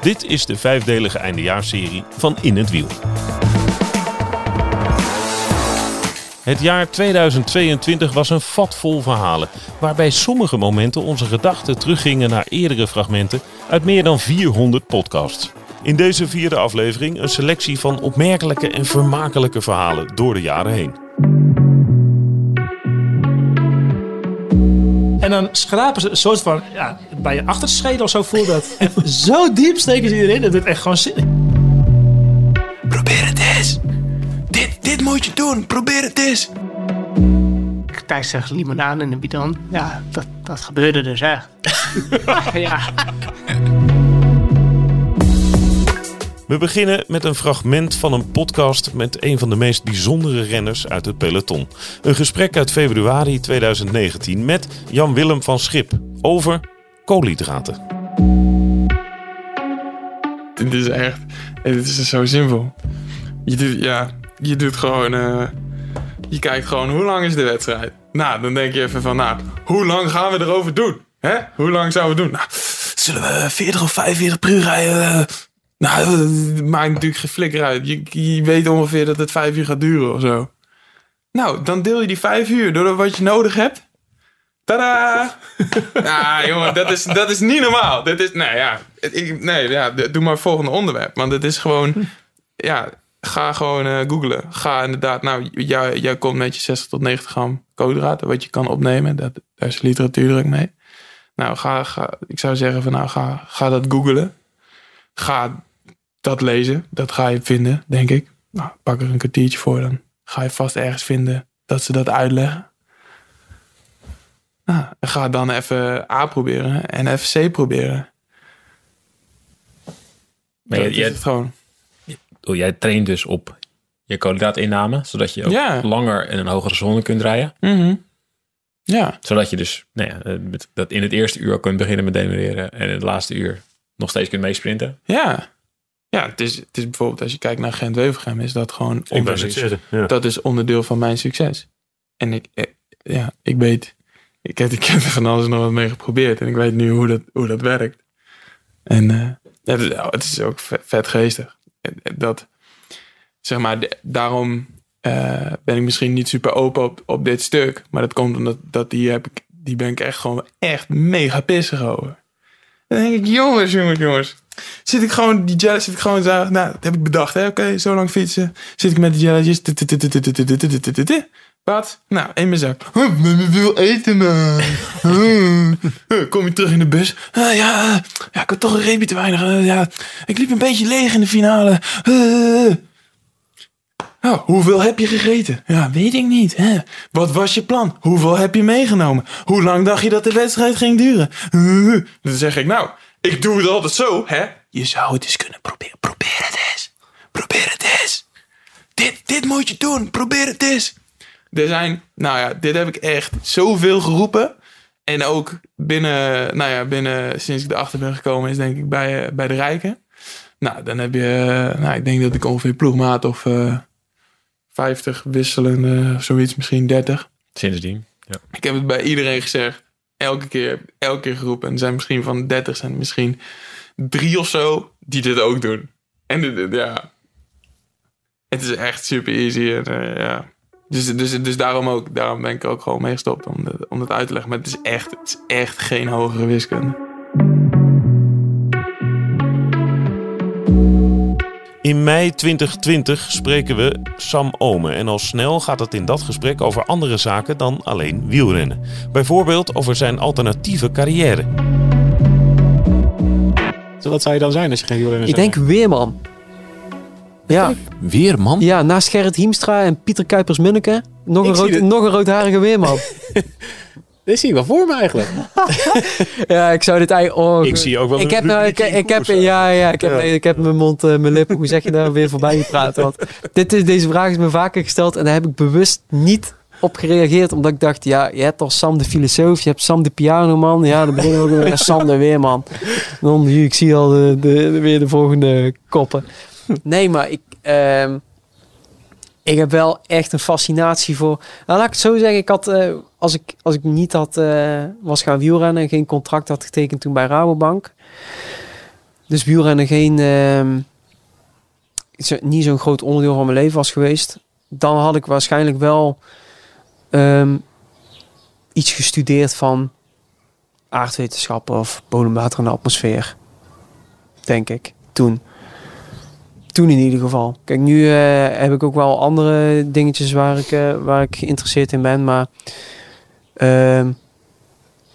Dit is de vijfdelige eindejaarsserie van In het Wiel. Het jaar 2022 was een vat vol verhalen, waarbij sommige momenten onze gedachten teruggingen naar eerdere fragmenten uit meer dan 400 podcasts. In deze vierde aflevering een selectie van opmerkelijke en vermakelijke verhalen door de jaren heen. En dan schrapen ze een soort van, ja, bij je achterschede of zo voelt dat. En zo diep steken ze erin, dat doet echt gewoon zin. Probeer het eens. Dit, dit moet je doen. Probeer het eens. Thijs zegt limonade in de bidon. Ja, dat, dat gebeurde dus echt. ja. We beginnen met een fragment van een podcast met een van de meest bijzondere renners uit het peloton. Een gesprek uit februari 2019 met Jan-Willem van Schip over koolhydraten. Dit is echt... Het is zo simpel. Je doet, ja, je doet gewoon... eh, je kijkt gewoon, hoe lang is de wedstrijd? Nou, dan denk je even van, nou, hoe lang gaan we erover doen? Hè? Hoe lang zouden we doen? Nou, zullen we 40 of 45 per uur rijden? Nou, dat maakt natuurlijk geen flikker uit. Je, je weet ongeveer dat het vijf uur gaat duren of zo. Nou, dan deel je die vijf uur door wat je nodig hebt. Tada! ja, jongen, dat is, dat is niet normaal. Dit is, nee, ja, ik, nee, ja, doe maar het volgende onderwerp. Want het is gewoon, ja, ga gewoon eh googlen. Ga inderdaad, nou, jij, jij komt met je 60 tot 90 gram koolhydraten, wat je kan opnemen. Dat, daar is literatuur druk mee. Nou, ga, ga, ik zou zeggen van, nou, ga, ga dat googlen. Ga dat lezen. Dat ga je vinden, denk ik. Nou, pak er een kwartiertje voor, dan ga je vast ergens vinden dat ze dat uitleggen. Nou, ga dan even A proberen en even C proberen. Maar Dat je, is het gewoon. oh, jij traint dus op je koolhydraatinname, zodat je ook Ja. langer in een hogere zone kunt rijden. Mhm. Ja, Zodat je dus nou ja, eh, dat in het eerste uur kunt beginnen met demereren en in het laatste uur nog steeds kunt meesprinten. ja. Ja, het is, het is bijvoorbeeld als je kijkt naar Gent-Wevelgem, is dat gewoon onderdeel. Ja. dat is onderdeel van mijn succes. En ik, eh, ja, ik weet, ik heb, ik heb er van alles nog wat mee geprobeerd en ik weet nu hoe dat, hoe dat werkt. En eh, ja, het, is- het is ook vet, vet geestig. Dat, zeg maar, daarom eh, ben ik misschien niet super open op, op dit stuk, maar dat komt omdat dat die, heb ik, die ben ik echt gewoon echt mega pissig over. Dan denk ik, jongens, jongens, jongens. Zit ik gewoon, die jelly, zit ik gewoon zo, nou, dat heb ik bedacht, hè. Oké, zo lang fietsen. Zit ik met die jelletjes. Wat? Nou, in mijn zak. Ik wil eten, man. Kom je terug in de bus? Ah, ja, eh, ja, ik had toch een reepje te weinig. eh, Ja, ik liep een beetje leeg in de finale. Uh. Nou, hoeveel heb je gegeten? Ja, weet ik niet. Hè? Wat was je plan? Hoeveel heb je meegenomen? Hoe lang dacht je dat de wedstrijd ging duren? Uh, Dan zeg ik, nou, ik doe het altijd zo, hè? Je zou het eens kunnen proberen. Probeer het eens. Probeer het eens. Dit, dit moet je doen. Probeer het eens. Er zijn, nou ja, dit heb ik echt zoveel geroepen. En ook binnen, nou ja, binnen sinds ik erachter ben gekomen, is denk ik bij, eh, bij de Rijken. Nou, dan heb je, eh, nou, ik denk dat ik ongeveer ploegmaat of eh 50 wisselende, of zoiets, misschien 30. Sindsdien. Ja. Ik heb het bij iedereen gezegd. Elke keer, elke keer geroepen. En er zijn misschien van de 30 zijn misschien drie of zo die dit ook doen. En ja, het is echt super easy. En, eh, ja. dus, dus, dus daarom ook, daarom ben ik ook gewoon mee gestopt om, om dat uit te leggen. Maar het is echt, het is echt geen hogere wiskunde. In mei 2020 spreken we Sam Omen en al snel gaat het in dat gesprek over andere zaken dan alleen wielrennen. Bijvoorbeeld over zijn alternatieve carrière. Wat zou je dan zijn als je geen wielrenner Ik zou denk Weerman. Ja, Weer, man? ja, naast Gerrit Hiemstra en Pieter Kuipers-Munneke. Nog, een Ik rood, nog een roodharige Weerman. Dit zie ik wel voor me eigenlijk. ja, ik zou dit eigenlijk... Oh, Ik zie ook wel ik heb, nou, ik, heb, ja, ja, ik heb, Ja. ik heb mijn mond, eh, mijn lippen, hoe zeg je daar weer voorbij gepraat. Want dit is, deze vraag is me vaker gesteld en daar heb ik bewust niet op gereageerd. Omdat ik dacht, ja, je hebt al Sam de filosoof, je hebt Sam de pianoman. Ja, dan begin ik ook weer Sam de Weerman. Dan, ik zie al de, de, weer de volgende koppen. Nee, maar ik... ehm, ik heb wel echt een fascinatie voor. Nou, laat ik het zo zeggen. Ik had, eh, als ik, als ik niet had, eh, was gaan wielrennen en geen contract had getekend toen bij Rabobank. Dus wielrennen geen, zo- niet zo'n groot onderdeel van mijn leven was geweest. Dan had ik waarschijnlijk wel ehm, iets gestudeerd van aardwetenschappen of bodemwater en atmosfeer. Denk ik, toen. Toen in ieder geval. Kijk, nu eh, heb ik ook wel andere dingetjes waar ik, eh, waar ik geïnteresseerd in ben. Maar ehm,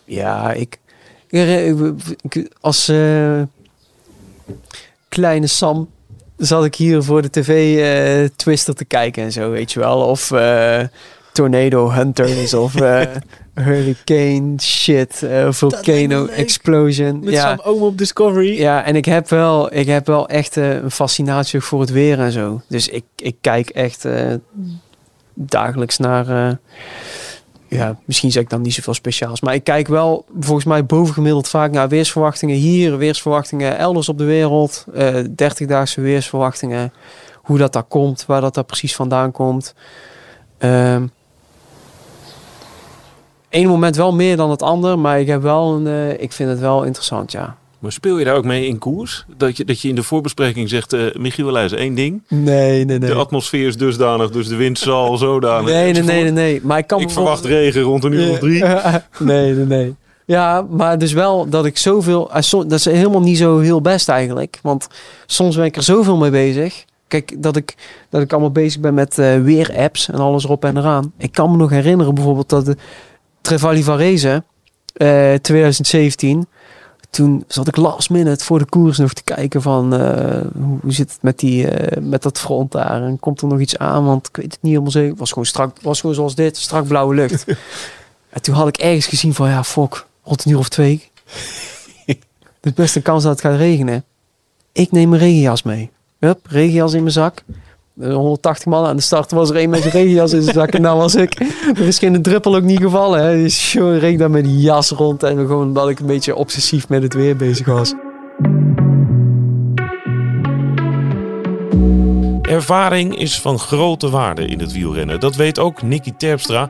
ja, ik, als eh, kleine Sam zat ik hier voor de tv eh, Twister te kijken en zo, weet je wel. Of eh, Tornado Hunters of eh, Hurricane shit, Volcano Explosion. Met ja. Sam Oom op Discovery. Ja, en ik heb wel, ik heb wel echt een fascinatie voor het weer en zo. Dus ik, ik kijk echt dagelijks naar. Ja, misschien zeg ik dan niet zoveel speciaals. Maar ik kijk wel volgens mij bovengemiddeld vaak naar weersverwachtingen hier, weersverwachtingen elders op de wereld. eh 30-daagse weersverwachtingen. Hoe dat daar komt, waar dat daar precies vandaan komt. Ehm Eén moment wel meer dan het ander, maar ik heb wel een, eh, ik vind het wel interessant, ja. Maar speel je daar ook mee in koers? Dat je, dat je in de voorbespreking zegt, eh Michiel luister, één ding. Nee, nee, nee. De atmosfeer is dusdanig, dus de wind zal zodanig. Nee, nee, nee, nee, nee. Maar ik kan Ik verwacht regen rond een uur of drie. nee, nee, nee. Ja, maar dus wel dat ik zoveel... eh, Dat is helemaal niet zo heel best eigenlijk. Want soms ben ik er zoveel mee bezig. Kijk, dat ik, dat ik allemaal bezig ben met eh weer-apps en alles erop en eraan. Ik kan me nog herinneren bijvoorbeeld dat de Trevali Varese eh 2017... Toen zat ik last minute voor de koers nog te kijken van eh, hoe hoe zit het met, die, eh, met dat front daar. En komt er nog iets aan, want ik weet het niet helemaal zeker. Het was gewoon strak, was gewoon zoals dit, strak blauwe lucht. en toen had ik ergens gezien van ja, fok, rond een uur of twee. Is best een kans dat het gaat regenen. Ik neem mijn regenjas mee. Hup, regenjas in mijn zak. Eh, 180 man aan de start was er één met zijn regenjas in zijn zak en nou was ik. Er is geen druppel ook niet gevallen. Hè. Dus reed daar met die jas rond en gewoon dat ik een beetje obsessief met het weer bezig was. Ervaring is van grote waarde in het wielrennen. Dat weet ook Nicky Terpstra,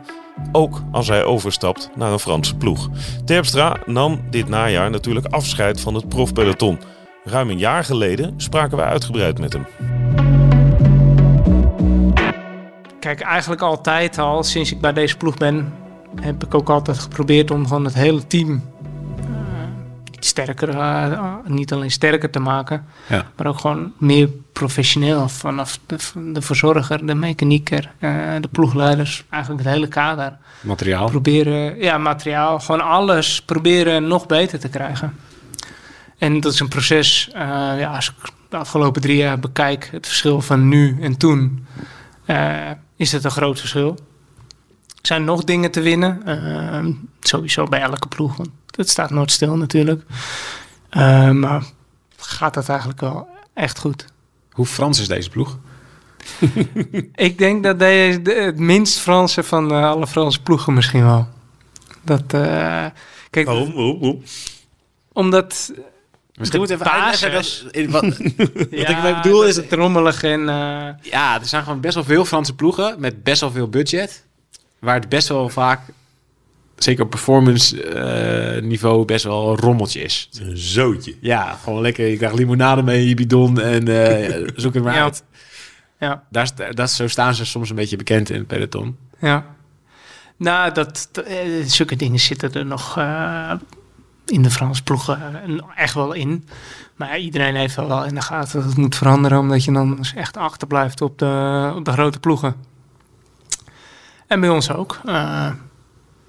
ook als hij overstapt naar een Franse ploeg. Terpstra nam dit najaar natuurlijk afscheid van het profpeloton. Ruim een jaar geleden spraken we uitgebreid met hem. Kijk, eigenlijk altijd al, sinds ik bij deze ploeg ben, heb ik ook altijd geprobeerd om gewoon het hele team iets sterker, eh, niet alleen sterker te maken, Ja. maar ook gewoon meer professioneel. Vanaf de, de verzorger, de mechanieker, eh, de ploegleiders, eigenlijk het hele kader. Materiaal. Proberen, ja, materiaal, gewoon alles proberen nog beter te krijgen. En dat is een proces, eh, ja, als ik de afgelopen drie jaar bekijk, het verschil van nu en toen, eh, is het een groot verschil. Er zijn nog dingen te winnen, eh, sowieso bij elke ploeg, want het staat nooit stil natuurlijk. Eh, maar gaat dat eigenlijk wel echt goed. Hoe Frans is deze ploeg? Ik denk dat deze de, het minst Franse van eh, alle Franse ploegen misschien wel. Dat, eh, kijk, Waarom? Waarom? Waarom? omdat Misschien De moet even uitleggen. basis. Dat, in wat, ja, ik mee bedoel dat is- het rommelig en eh, ja, er zijn gewoon best wel veel Franse ploegen met best wel veel budget. Waar het best wel vaak, zeker op performance eh, niveau, best wel een rommeltje is. Een zootje. Ja, gewoon lekker. Je krijgt limonade mee in je bidon en eh, zoek het maar Ja. uit. ja, Daar, dat, zo staan ze soms een beetje bekend in het peloton. ja. Nou, dat, zulke dingen zitten er nog eh, in de Franse ploegen eh, echt wel in. Maar iedereen heeft wel in de gaten dat het moet veranderen, omdat je dan dus echt achterblijft op de, op de grote ploegen. En bij ons ook. Eh,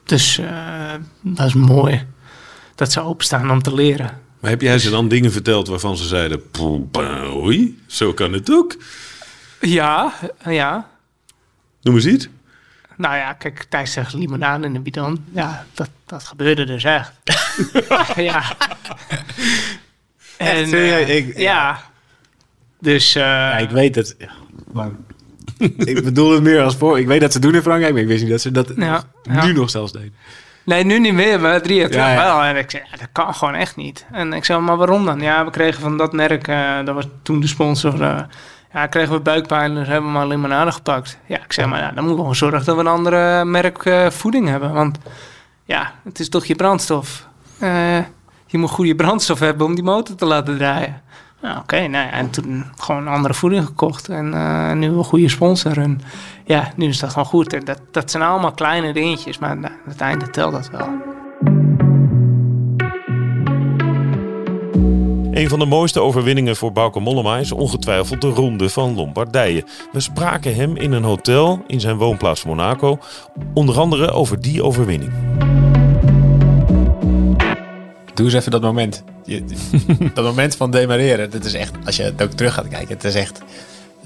dus eh, dat is mooi dat ze openstaan om te leren. Maar heb jij ze dan dingen verteld waarvan ze zeiden... "Poeh, bah, Oei, zo kan het ook. Ja, ja. Noem eens iets. Nou ja, kijk, Thijs zegt limonade in de bidon. Ja, dat, dat gebeurde dus echt. ja. En, serieus? eh, Ik- ja. Dus, eh, Ja, ik weet dat. ja, maar- ik bedoel het meer als voor. Ik weet dat ze doen in Frankrijk, maar ik wist niet dat ze dat Ja, ja. nu nog zelfs deden. Nee, nu niet meer, maar drie jaar terug Ja, ja. wel. En ik zei, ja, dat kan gewoon echt niet. En ik zei, maar waarom dan? Ja, we kregen van dat merk, eh, dat was toen de sponsor, eh, Ja, kregen we buikpijn, dus hebben we maar limonade gepakt. Ja, ik zeg maar, ja, dan moeten we gewoon zorgen dat we een andere merk eh, voeding hebben. Want ja, het is toch je brandstof. Eh, je moet goede brandstof hebben om die motor te laten draaien. Nou, oké, nou ja, en toen gewoon andere voeding gekocht. En eh, nu een goede sponsor. En ja, nu is dat gewoon goed. En dat, dat zijn allemaal kleine dingetjes, maar nou, aan het einde telt dat wel. Een van de mooiste overwinningen voor Bauke Mollema is ongetwijfeld de Ronde van Lombardije. We spraken hem in een hotel in zijn woonplaats Monaco, onder andere over die overwinning. Doe eens even dat moment. Je- dat moment van demareren. Dat is echt, als je het ook terug gaat kijken, het is echt...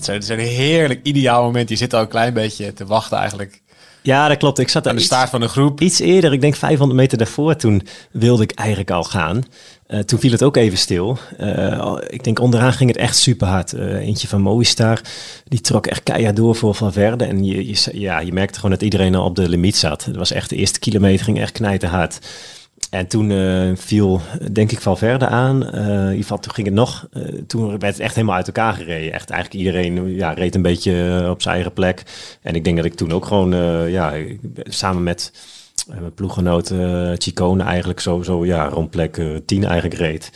Het is een heerlijk ideaal moment. Je zit al een klein beetje te wachten eigenlijk Ja, dat klopt. Ik zat aan de staart van een groep. Iets eerder, ik denk 500 meter daarvoor, toen wilde ik eigenlijk al gaan. Eh, toen viel het ook even stil. Eh, ik denk onderaan ging het echt super hard. eentje van Movistar, die trok echt keihard door voor Van Verde. En je, je, ja, je merkte gewoon dat iedereen al op de limiet zat. Het was echt de eerste kilometer ging echt knijten hard. En toen eh, viel, denk ik, Valverde aan. Eh, in ieder geval, toen ging het nog. eh, toen werd het echt helemaal uit elkaar gereden. Echt eigenlijk iedereen ja, reed een beetje op zijn eigen plek. En ik denk dat ik toen ook gewoon, ja, samen met mijn ploeggenoot Chicone eigenlijk zo, zo ja, rond plek eh, 10 eigenlijk reed.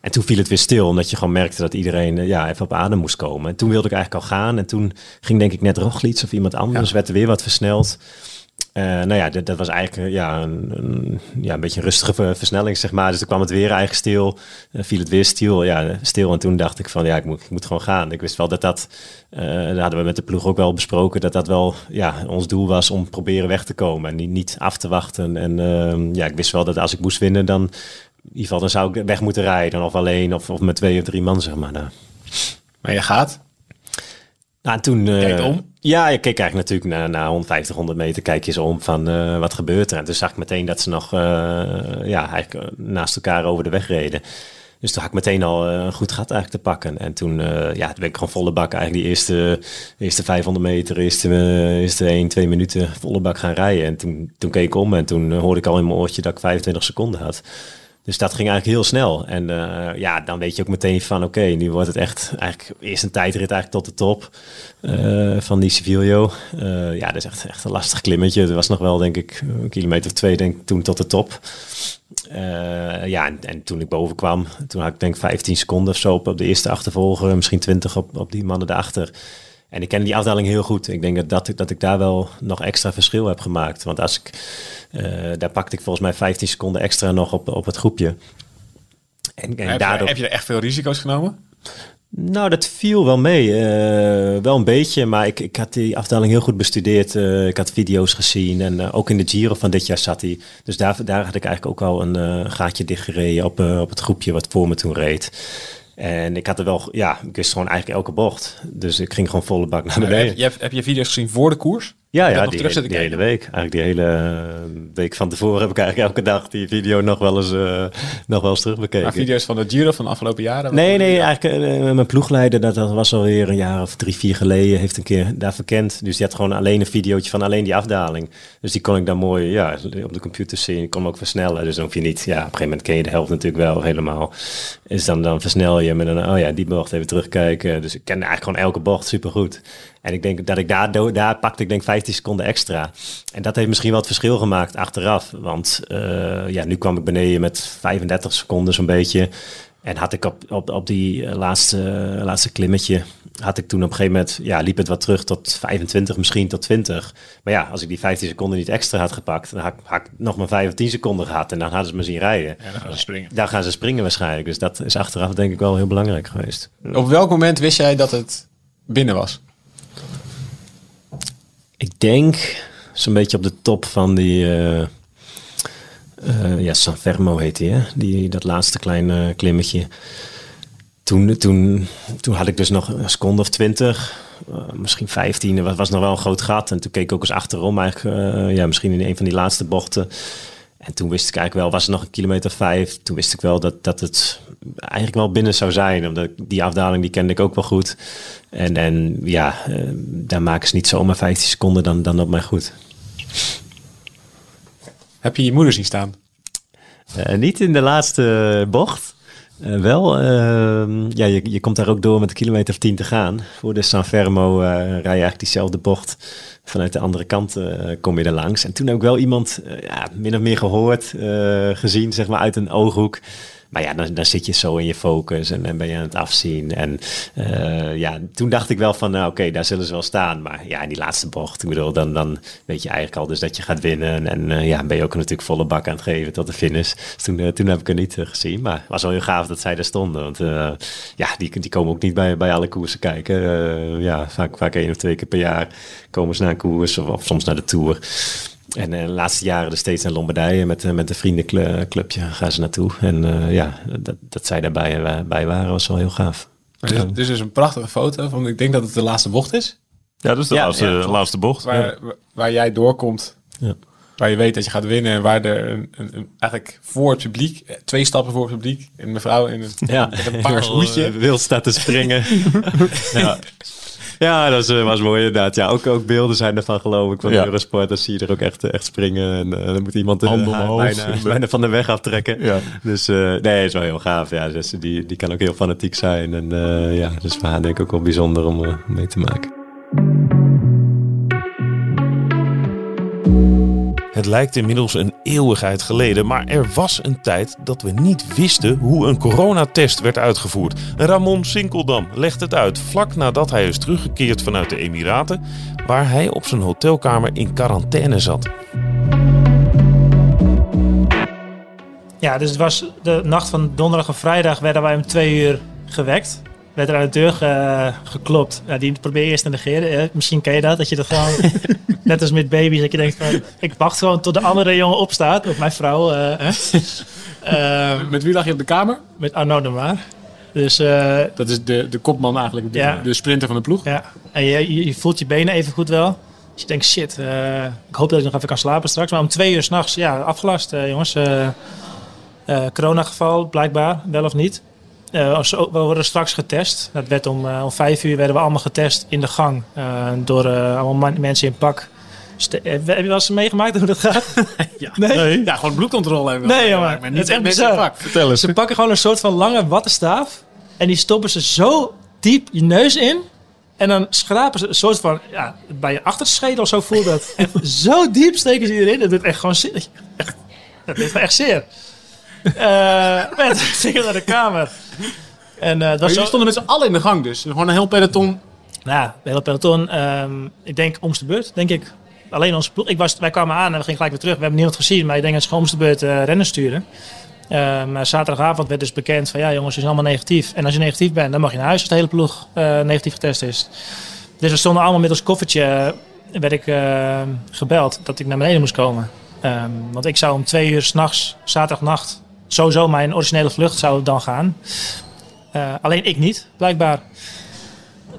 En toen viel het weer stil, omdat je gewoon merkte dat iedereen ja, even op adem moest komen. En toen wilde ik eigenlijk al gaan. En toen ging denk ik net Roglic of iemand anders, werd er weer wat versneld. Eh, nou ja, dat, dat was eigenlijk eh, ja, een, ja, een beetje een rustige ver- versnelling, zeg maar. Dus toen kwam het weer eigenlijk stil. Eh, viel het weer stil, ja, stil. En toen dacht ik van, ja, ik moet, ik moet gewoon gaan. Ik wist wel dat dat, eh dat hadden we met de ploeg ook wel besproken, dat dat wel ja, ons doel was om proberen weg te komen. En niet, niet af te wachten. En ehm, ja, ik wist wel dat als ik moest winnen, dan in ieder geval dan zou ik weg moeten rijden. Of alleen, of, of met twee of drie man, zeg maar. Maar je gaat. Nou, en toen... eh, Kijk om? Ja, je keek eigenlijk natuurlijk na, na 150, 100 meter kijk je zo om van eh, wat gebeurt er. En toen zag ik meteen dat ze nog eh, ja, eigenlijk naast elkaar over de weg reden. Dus toen had ik meteen al een goed gat eigenlijk te pakken. En toen, ja, toen ben ik gewoon volle bak eigenlijk die eerste, eerste 500 meter, eerste, eerste 1, 2 minuten volle bak gaan rijden. En toen, toen keek ik om en toen hoorde ik al in mijn oortje dat ik 25 seconden had. Dus dat ging eigenlijk heel snel. En eh, ja, dan weet je ook meteen van oké, nu wordt het echt eigenlijk eerst een tijdrit eigenlijk tot de top eh, van die Civilio. Eh, ja, dat is echt, echt een lastig klimmetje. Het was nog wel denk ik een kilometer of twee denk ik toen tot de top. Ja, en, en toen ik boven kwam, toen had ik denk ik 15 seconden of zo op, op de eerste achtervolger, misschien 20 op, op die mannen daarachter. En ik ken die afdaling heel goed. Ik denk dat, dat, ik, dat ik daar wel nog extra verschil heb gemaakt. Want als ik, eh, daar pakte ik volgens mij 15 seconden extra nog op, op het groepje. En, en Heb, daardoor... je, heb je er echt veel risico's genomen? Nou, dat viel wel mee. Eh, wel een beetje, maar ik, ik had die afdaling heel goed bestudeerd. Eh, ik had video's gezien en ook in de Giro van dit jaar zat hij. Dus daar, daar had ik eigenlijk ook al een gaatje dichtgereden op, op het groepje wat voor me toen reed. En ik had er wel, ja, ik wist gewoon eigenlijk elke bocht. Dus ik ging gewoon volle bak naar beneden. Heb, je, heb je video's gezien voor de koers? Ja, ja die, hele- zitten die hele week. Eigenlijk die hele eh, week van tevoren heb ik eigenlijk elke dag die video nog wel eens, eh, nog wel eens terugbekeken. Maar video's van de Giro van de afgelopen jaren? Nee, nee, eigenlijk eh, mijn ploegleider, dat, dat was alweer een jaar of drie, vier geleden, heeft een keer daar verkend. Dus die had gewoon alleen een videootje van alleen die afdaling. Dus die kon ik dan mooi ja, op de computer zien. Ik kon hem ook versnellen. Dus dan hoef je niet, ja, op een gegeven moment ken je de helft natuurlijk wel helemaal. Dus dan, dan versnel je met een, oh ja, die bocht even terugkijken. Dus ik ken eigenlijk gewoon elke bocht supergoed. En ik denk dat ik daar, daar pakte ik denk 15 seconden extra. En dat heeft misschien wel het verschil gemaakt achteraf. Want eh, ja, nu kwam ik beneden met 35 seconden zo'n beetje. En had ik op, op, op die eh, laatste, eh, laatste klimmetje, had ik toen op een gegeven moment, ja, liep het wat terug tot 25, misschien tot 20. Maar ja, als ik die 15 seconden niet extra had gepakt, dan had, ik- had ik nog maar 5 of 10 seconden gehad. En dan hadden ze me zien rijden. Ja, dan gaan ze springen. Daar gaan ze springen waarschijnlijk. Dus dat is achteraf denk ik wel heel belangrijk geweest. Op welk moment wist jij dat het binnen was? Ik denk zo'n beetje op de top van die. eh, eh, ja, San Fermo heet die, hè? Die, dat laatste kleine klimmetje. Toen, toen, toen had ik dus nog een seconde of twintig, eh, misschien 15. Het was, was nog wel een groot gat. En toen keek ik ook eens achterom, eigenlijk, ja, misschien in een van die laatste bochten. En toen wist ik eigenlijk wel, was er nog een kilometer vijf. Toen wist ik wel dat, dat het eigenlijk wel binnen zou zijn. Omdat die afdaling die kende ik ook wel goed. En, en ja, eh, daar maken ze niet zomaar 15 seconden dan, dan op mij goed. Heb je je moeder zien staan? Eh, niet in de laatste bocht. Eh, wel, ehm, ja, je, je komt daar ook door met een kilometer of tien te gaan. Voor de San Fermo eh, rij je eigenlijk diezelfde bocht. Vanuit de andere kant eh, kom je er langs. En toen heb ik wel iemand ja, min of meer gehoord, eh, gezien, zeg maar uit een ooghoek. Maar ja, dan, zit je zo in je focus en dan ben je aan het afzien. En eh, ja, toen dacht ik wel van, nou oké, daar zullen ze wel staan. Maar ja, in die laatste bocht, ik bedoel, dan, dan weet je eigenlijk al dus dat je gaat winnen. En eh, ja, ben je ook natuurlijk volle bak aan het geven tot de finish. Dus toen, eh, toen heb ik er niet gezien. Maar het was wel heel gaaf dat zij daar stonden. Want ja, die, die komen ook niet bij, bij alle koersen kijken. Ja, vaak, vaak één of twee keer per jaar komen ze naar een koers of, of soms naar de Tour. En eh, de laatste jaren dus steeds naar Lombardije met, eh, met een vriendenclubje gaan ze naartoe. En eh, ja, dat, dat zij daarbij bij waren was wel heel gaaf. Dit, dit is dus een prachtige foto van, ik denk dat het de laatste bocht is. Ja, dat is de Ja, laatste, ja, laatste bocht. Waar, waar jij doorkomt. Ja. Waar je weet dat je gaat winnen. En waar er een, een, een- eigenlijk voor het publiek, twee stappen voor het publiek, een mevrouw in een, Ja, met een paars hoedje. Wild staat te springen. ja. Ja, dat was, was mooi inderdaad. Ja, ook, ook beelden zijn ervan geloof ik van Ja. Eurosport. Dan zie je er ook echt, echt springen. En eh, dan moet iemand de bijna, bijna van de weg aftrekken. Ja. Dus eh, nee, is wel heel gaaf. Ja, dus die, die kan ook heel fanatiek zijn. En eh, ja, dus voor haar denk ik ook wel bijzonder om eh, mee te maken. Het lijkt inmiddels een eeuwigheid geleden, maar er was een tijd dat we niet wisten hoe een coronatest werd uitgevoerd. Ramon Sinkeldam legt het uit vlak nadat hij is teruggekeerd vanuit de Emiraten, waar hij op zijn hotelkamer in quarantaine zat. Ja, dus het was de nacht van donderdag en vrijdag werden wij om twee uur gewekt. Werd er aan de deur ge- geklopt. Ja, die probeer je eerst te negeren. Misschien ken je dat, dat je dat gewoon... net als met baby's, dat je denkt van... Ik wacht gewoon tot de andere jongen opstaat. Of mijn vrouw. eh, hè. Eh, Met wie lag je op de kamer? met Arno de Maar. Dus eh, Dat is de, de kopman eigenlijk, de, Ja. de sprinter van de ploeg. ja, en je, je, je voelt je benen even goed wel. Dus je denkt, shit, eh, ik hoop dat ik nog even kan slapen straks. Maar om twee uur s'nachts, ja, afgelast, jongens. Coronageval, blijkbaar, wel of niet. Eh, we worden straks getest. Dat werd om, eh, om vijf uur werden we allemaal getest in de gang. eh, door allemaal mensen in pak. Ste- heb je wel eens meegemaakt hoe dat gaat? Ja. Nee? Ja, gewoon bloedcontrole hebben. Nee, jongen. Maar Het niet is echt mensen in pak. Vertel eens. Ze pakken gewoon een soort van lange wattenstaaf. En die stoppen ze zo diep je neus in. En dan schrapen ze een soort van... Ja, bij je achterschedel zo voelt dat. Echt zo diep steken ze erin. Dat doet echt gewoon zeer. Echt, dat doet gewoon echt zeer. Eh en toen ging ik naar de kamer. En eh het jullie zo... stonden met z'n allen in de gang dus. Gewoon een heel peloton. Nou, ja, de hele peloton. ehm, ik denk omste beurt, denk ik. Alleen onze ploeg. Ik was, wij kwamen aan en we gingen gelijk weer terug. We hebben niemand gezien, maar ik denk dat ze gewoon omste beurt eh, rennen sturen. Eh, maar zaterdagavond werd dus bekend van ja jongens, je zijn allemaal negatief. En als je negatief bent, dan mag je naar huis als de hele ploeg eh, negatief getest is. Dus we stonden allemaal met ons koffertje, eh, werd ik eh, gebeld dat ik naar beneden moest komen. Ehm, want ik zou om twee uur s'nachts, zaterdagnacht, sowieso mijn originele vlucht zou dan gaan. Eh, alleen ik niet, blijkbaar.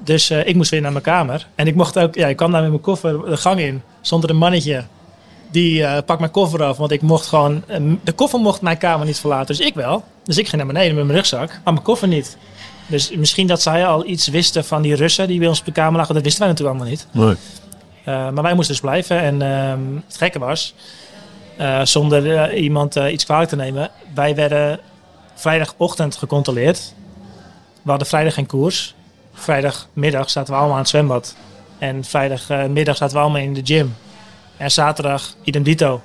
Dus eh, ik moest weer naar mijn kamer. En ik mocht ook, ja, ik kwam daar met mijn koffer de gang in. Stond er een mannetje. Die eh pakt mijn koffer af. Want ik mocht gewoon, eh, de koffer mocht mijn kamer niet verlaten. Dus ik wel. Dus ik ging naar beneden met mijn rugzak. Maar mijn koffer niet. Dus misschien dat zij al iets wisten van die Russen die bij ons op de kamer lagen. Dat wisten wij natuurlijk allemaal niet. Nee. Maar wij moesten dus blijven. En ehm, het gekke was, eh, zonder eh, iemand eh, iets kwalijk te nemen, wij werden vrijdagochtend gecontroleerd. We hadden vrijdag geen koers. Vrijdagmiddag zaten we allemaal aan het zwembad. En vrijdagmiddag zaten we allemaal in de gym. En zaterdag idem dito.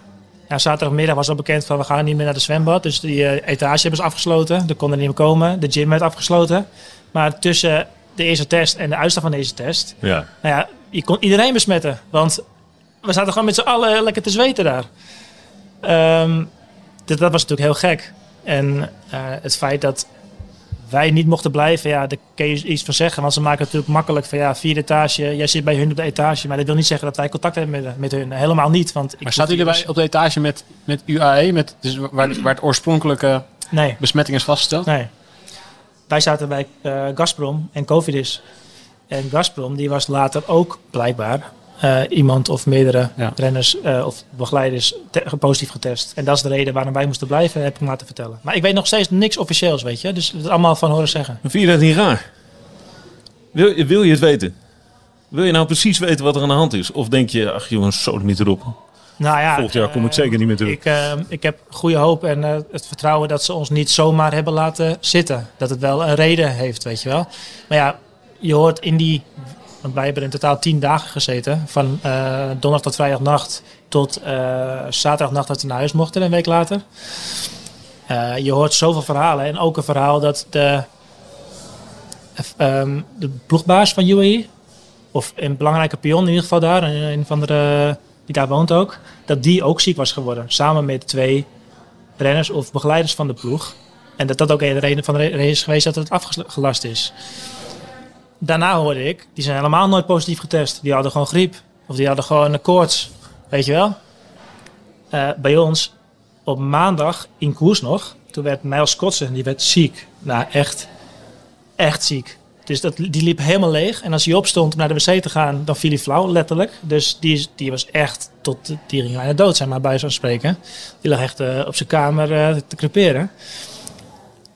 Ja, zaterdagmiddag was al bekend van we gaan niet meer naar de zwembad. Dus die etage hebben ze afgesloten. Er konden niet meer komen. De gym werd afgesloten. Maar tussen de eerste test en de uitslag van deze test Ja. nou ja, je kon iedereen besmetten. Want we zaten gewoon met z'n allen lekker te zweten daar. Ehm, dat, dat was natuurlijk heel gek. En eh, het feit dat wij niet mochten blijven, ja, daar kun je iets van zeggen. Want ze maken het natuurlijk makkelijk van ja, vierde etage, jij zit bij hun op de etage. Maar dat wil niet zeggen dat wij contact hebben met, met hun. Helemaal niet. Want ik Maar zaten jullie bij, op de etage met, met UAE? Met, dus waar, waar het oorspronkelijke Nee, besmetting is vastgesteld? nee. Wij zaten bij eh, Gazprom en Covidis. En Gazprom, die was later ook blijkbaar eh, iemand of meerdere Ja. renners eh, of begeleiders positief getest. En dat is de reden waarom wij moesten blijven, heb ik me laten vertellen. Maar ik weet nog steeds niks officieels, weet je. Dus het is allemaal van horen zeggen. Vind je dat niet raar? Wil, je- wil je het weten? Wil je nou precies weten wat er aan de hand is? Of denk je, ach jongens, zo niet erop. Nou ja, Volgend jaar kom ik eh, zeker niet meer terug. Ik, ik heb goede hoop en het vertrouwen dat ze ons niet zomaar hebben laten zitten. Dat het wel een reden heeft, weet je wel. Maar ja, je hoort in die... Want wij hebben in totaal tien dagen gezeten. Van eh, donderdag tot vrijdagnacht tot eh, zaterdagnacht dat we naar huis mochten een week later. Eh, je hoort zoveel verhalen. En ook een verhaal dat de, ehm, de ploegbaas van UAE... of een belangrijke pion in ieder geval daar... een, van de, die daar woont ook... dat die ook ziek was geworden. Samen met twee renners of begeleiders van de ploeg. En dat dat ook een reden van de race is geweest dat het afgelast is. Daarna hoorde ik, die zijn helemaal nooit positief getest. Die hadden gewoon griep. Of die hadden gewoon een koorts. Weet je wel? Eh, bij ons, op maandag in koers nog, toen werd Miles Kotsen, die werd ziek. Nou, echt, echt ziek. Dus dat, die liep helemaal leeg. En als hij opstond om naar de wc te gaan, dan viel hij flauw, letterlijk. Dus die, die was echt tot, die ging bijna dood zijn, maar bij zo'n spreken. Die lag echt eh, op zijn kamer eh, te creperen.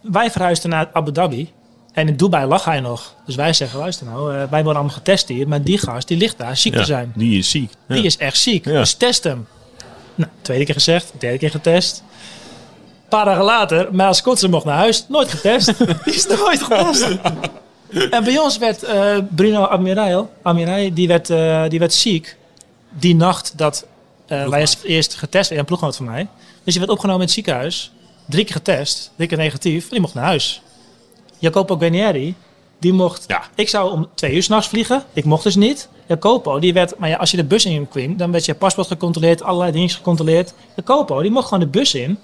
Wij verhuisden naar Abu Dhabi. En in Dubai lag hij nog. Dus wij zeggen, luister nou, eh, wij worden allemaal getest hier. Maar die gast, die ligt daar ziek Ja, te zijn. die is ziek. Ja. Die is echt ziek. Ja. Dus test hem. Nou, tweede keer gezegd, derde keer getest. Een paar dagen later, Miles Kotsen mocht naar huis. Nooit getest. die is nooit getest. en bij ons werd eh, Bruno Amiral, Amiral die, werd, eh, die werd ziek. Die nacht dat eh, wij eerst- eerst getest werden, een ploeggenoot van mij. Dus die werd opgenomen in het ziekenhuis. Drie keer getest, drie keer negatief. Die mocht naar huis. Jacopo Guarnieri, die mocht... Ja. Ik zou om twee uur s'nachts vliegen. Ik mocht dus niet. Jacopo, die werd... Maar ja, als je de bus in kwam, dan werd je paspoort gecontroleerd. Allerlei dingen gecontroleerd. Jacopo, die mocht gewoon de bus in.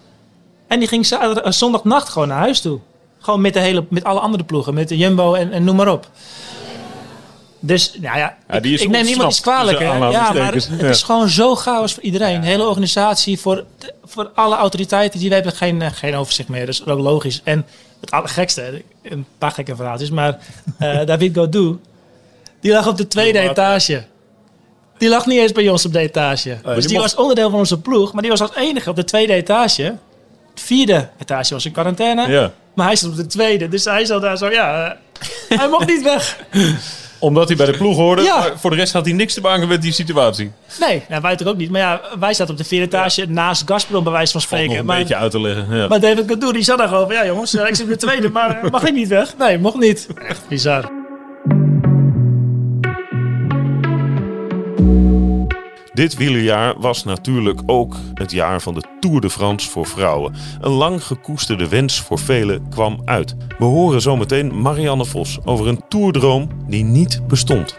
En die ging zaterdag, eh, zondagnacht gewoon naar huis toe. Gewoon met, de hele, met alle andere ploegen. Met de Jumbo en, en noem maar op. Dus, nou ja, is ik, ik neem niemand iets kwalijk. Ja, maar het is gewoon zo chaos voor iedereen. De hele organisatie, voor, voor alle autoriteiten, die hebben geen, eh, geen overzicht meer. Dus ook logisch. En het allergekste, een paar gekke verhaaltjes, maar eh, David Godou, die lag op de tweede etage. Die lag niet eens bij ons op de etage. dus die die mocht- was onderdeel van onze ploeg, maar die was als enige op de tweede etage. Vierde etage was in quarantaine, Ja. maar hij zat op de tweede. Dus hij zat daar zo, ja, eh, hij mocht niet weg. Omdat hij bij de ploeg hoorde. Ja. Maar voor de rest had hij niks te maken met die situatie. Nee, nou, wij toch ook niet. Maar ja, wij zaten op de vierde etage naast Gazprom, bij wijze van Valt nog spreken. een Maar, beetje uit te leggen. Ja. maar David Godou, die zat daar gewoon van, ja jongens, eh, ik zit de tweede, maar eh, mag ik niet weg? Nee, mocht niet. Echt bizar. Dit wielerjaar was natuurlijk ook het jaar van de Tour de France voor vrouwen. Een lang gekoesterde wens voor velen kwam uit. We horen zometeen Marianne Vos over een toerdroom die niet bestond.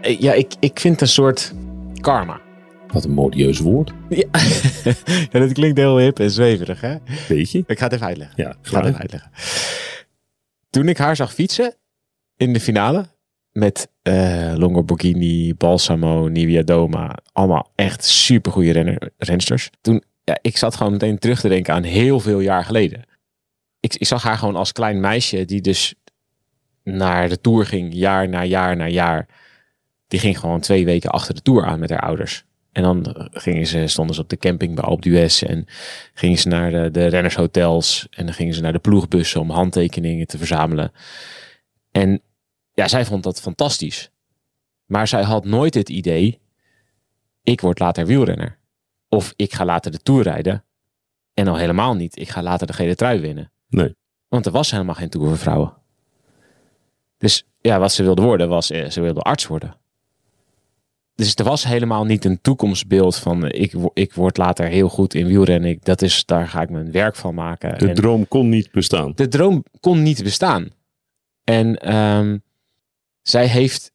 Eh, Ja, ik, ik vind een soort karma. Wat een modieus woord. Ja. ja, dat klinkt heel hip en zweverig, hè? Weet je? Ik ga het even uitleggen. Ja, Ik ga het even uitleggen. Toen ik haar zag fietsen in de finale met eh Longo Borghini, Balsamo, Nivea Doma, allemaal echt supergoeie renner, rensters. Toen, ja, ik zat gewoon meteen terug te denken aan heel veel jaar geleden. Ik, ik zag haar gewoon als klein meisje die dus naar de Tour ging, jaar na jaar na jaar. Die ging gewoon twee weken achter de Tour aan met haar ouders. En dan eh, gingen ze, stonden ze op de camping bij Alpe d'Huez en gingen ze naar de, de rennershotels en dan gingen ze naar de ploegbussen om handtekeningen te verzamelen. En ja, zij vond dat fantastisch. Maar zij had nooit het idee, ik word later wielrenner. Of ik ga later de Tour rijden. En al helemaal niet, ik ga later de gele trui winnen. Nee. Want er was helemaal geen Tour voor vrouwen. Dus ja, wat ze wilde worden was, eh, ze wilde arts worden. Dus er was helemaal niet een toekomstbeeld van eh, ik, ik word later heel goed in wielrennen. Ik, dat is, daar ga ik mijn werk van maken. De En- droom kon niet bestaan. de droom kon niet bestaan. En ehm, zij heeft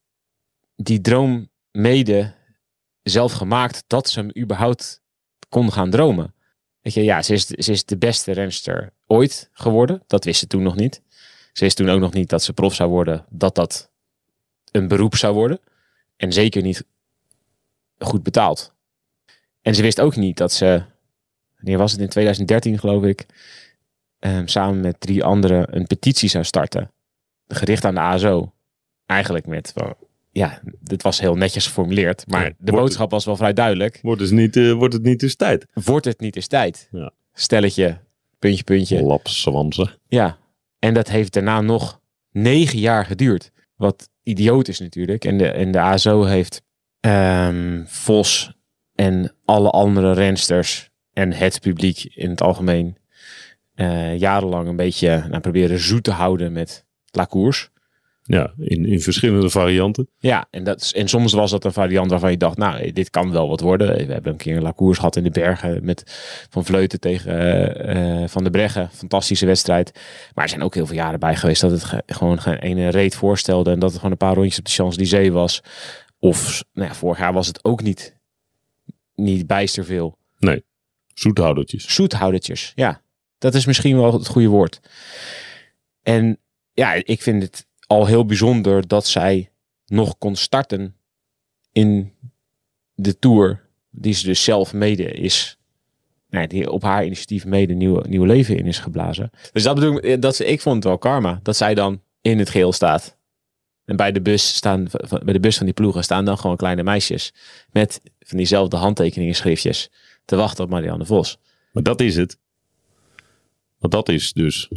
die droom mede zelf gemaakt dat ze hem überhaupt kon gaan dromen. Weet je, ja, ze is, ze is de beste renster ooit geworden. Dat wist ze toen nog niet. Ze wist toen ook nog niet dat ze prof zou worden, dat dat een beroep zou worden. En zeker niet goed betaald. En ze wist ook niet dat ze, wanneer was het in 2013 geloof ik, ehm, samen met drie anderen een petitie zou starten. Gericht aan de ASO. Eigenlijk met, van, ja, dit was heel netjes geformuleerd, maar Ja, de boodschap was wel vrij duidelijk. Wordt, dus niet, eh, wordt het niet dus tijd? Wordt het niet eens tijd? Ja. Stelletje, puntje, puntje. Lapswansen. Ja, en dat heeft daarna nog negen jaar geduurd. Wat idioot is natuurlijk. En de, en de ASO heeft ehm, Vos en alle andere rensters en het publiek in het algemeen eh, jarenlang een beetje nou, proberen zoet te houden met La Course. Ja, in, in verschillende varianten. Ja, en, dat, is- en soms was dat een variant waarvan je dacht, nou, dit kan wel wat worden. We hebben een keer een La Course gehad in de bergen met Van Vleuten tegen eh, eh, Van de Breggen. Fantastische wedstrijd. Maar er zijn ook heel veel jaren bij geweest dat het ge- gewoon geen ene reet voorstelde. En dat het gewoon een paar rondjes op de Champs-Élysées was. Of, nou ja, vorig jaar was het ook niet, niet bijster veel. Zoethoudertjes. Zoethoudertjes, ja. Dat is misschien wel het goede woord. En ja, ik vind het al heel bijzonder dat zij nog kon starten in de Tour. Die ze dus zelf mede is. Ja, die op haar initiatief mede nieuw, nieuw leven in is geblazen. Dus dat bedoel ik, dat ze, ik vond het wel karma. Dat zij dan in het geel staat. En bij de bus staan, van- bij de bus van die ploegen staan dan gewoon kleine meisjes. Met van diezelfde handtekeningen schriftjes. Te wachten op Marianne Vos. Maar dat is het. Want dat is dus.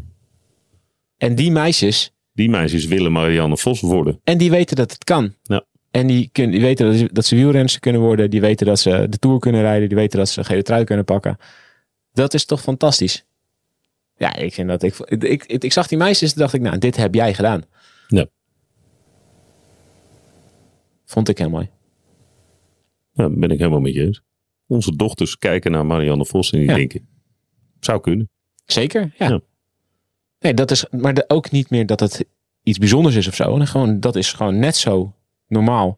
En die meisjes, Die meisjes willen Marianne Vos worden. en die weten dat het kan. Ja. En die, kun, die weten dat ze, dat ze wielrenster kunnen worden. Die weten dat ze de Tour kunnen rijden. Die weten dat ze gele trui kunnen pakken. Dat is toch fantastisch. Ja, ik vind dat... Ik, ik, ik, ik zag die meisjes en dacht ik, nou, dit heb jij gedaan. Ja. Vond ik heel mooi. Ben ik helemaal met je eens. Onze dochters kijken naar Marianne Vos en die Ja. denken. Zou kunnen. Zeker, ja. Ja. Nee, dat is... Maar de- ook niet meer dat het iets bijzonders is of zo. En gewoon, dat is gewoon net zo normaal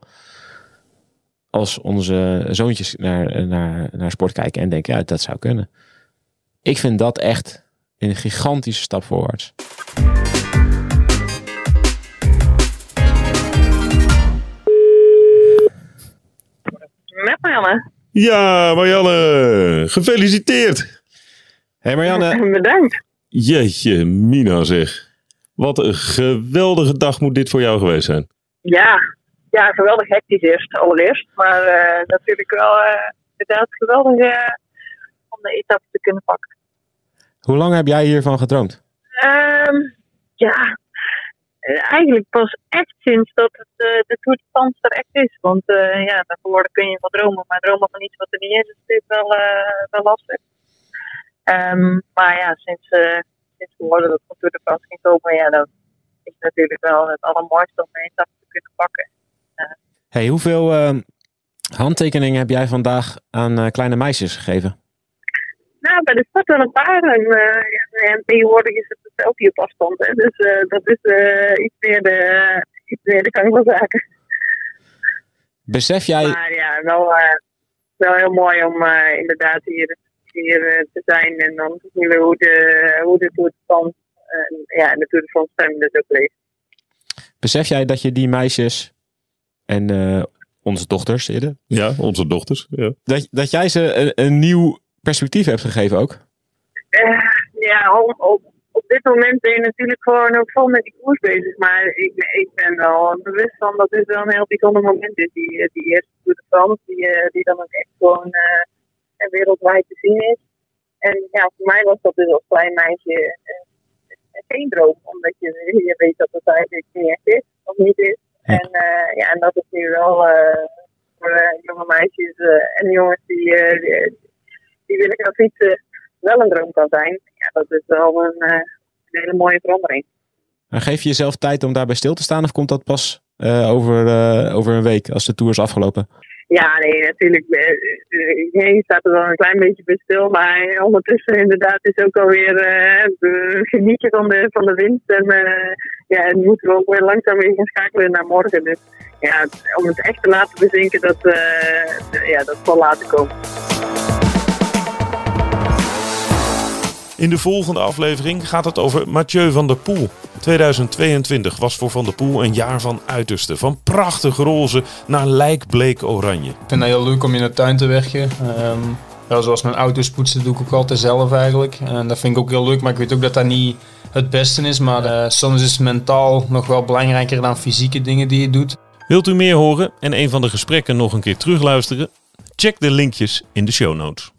als onze zoontjes naar, naar, naar sport kijken en denken, ja, dat zou kunnen. Ik vind dat echt een gigantische stap voorwaarts. Met Marianne. Ja, Marianne. Gefeliciteerd. Hé hey Marianne, Bedankt. Jeetje, Mina zeg. Wat een geweldige dag moet dit voor jou geweest zijn. Ja, ja geweldig hectisch eerst, allereerst. Maar eh, natuurlijk wel eh, inderdaad geweldig eh, om de etappe te kunnen pakken. hoe lang heb jij hiervan gedroomd? Ehm, ja, eigenlijk pas echt sinds dat het, eh, de Tour de France er echt is. Want eh, ja, daarvoor kun je wel dromen. Maar dromen van iets wat er niet is, is natuurlijk wel, eh, wel lastig. Ehm, maar ja, sinds, eh sinds we hoorden dat de France ging komen, ja, dat is natuurlijk wel het allermooiste om een etappe te kunnen pakken. hey, hoeveel eh, handtekeningen heb jij vandaag aan eh, kleine meisjes gegeven? Nou, bij de start wel een paar. En, en tegenwoordig is het een selfie op afstand. Hè, dus dat is iets, meer de, iets meer de gang van zaken. Besef jij, Maar ja, wel, wel heel mooi om inderdaad hier, hier te zijn. En dan te zien we hoe de, hoe de Tour de France, eh, ja, en de Tour de France dus ook leeft. besef jij dat je die meisjes en eh, onze dochters eerder, Ja, onze dochters. Ja. dat, dat jij ze een, een nieuw perspectief hebt gegeven ook? Eh, ja, op, op, op dit moment ben je natuurlijk gewoon ook vol met die koers bezig. Maar ik, ik ben wel bewust van dat dit wel een heel bijzonder moment is. Die, die eerste Tour de France, die, die dan ook echt gewoon wereldwijd te zien is. En ja, voor mij was dat dus als klein meisje eh, geen droom. Omdat je, je weet dat het eigenlijk niet echt is, of niet is. En, eh, ja, en dat is nu wel eh, voor jonge meisjes en jongens die, die, die willen gaan fietsen wel een droom kan zijn. Ja, dat is wel een, een hele mooie verandering. En geef je jezelf tijd om daarbij stil te staan of komt dat pas over, over een week als de tour is afgelopen? Ja, nee, natuurlijk. eh, eh, Je staat er wel een klein beetje bij stil. Maar ondertussen inderdaad is ook alweer eh, eh, genieten van de, van de winst. En eh, ja, en moeten we ook weer langzaam weer gaan schakelen naar morgen. Dus ja, om het echt te laten bezinken, dat, eh, ja, dat zal later komen. In de volgende aflevering gaat het over Mathieu van der Poel. 2022 was voor Van der Poel een jaar van uiterste. Van prachtig roze naar lijkbleek oranje. Ik vind het heel leuk om in de tuin te werken. Ehm, ja, zoals mijn auto's poetsen doe ik ook altijd zelf eigenlijk. En dat vind ik ook heel leuk, maar ik weet ook dat dat niet het beste is. Maar eh, soms is mentaal nog wel belangrijker dan fysieke dingen die je doet. Wilt u meer horen en een van de gesprekken nog een keer terugluisteren? Check de linkjes in de show notes.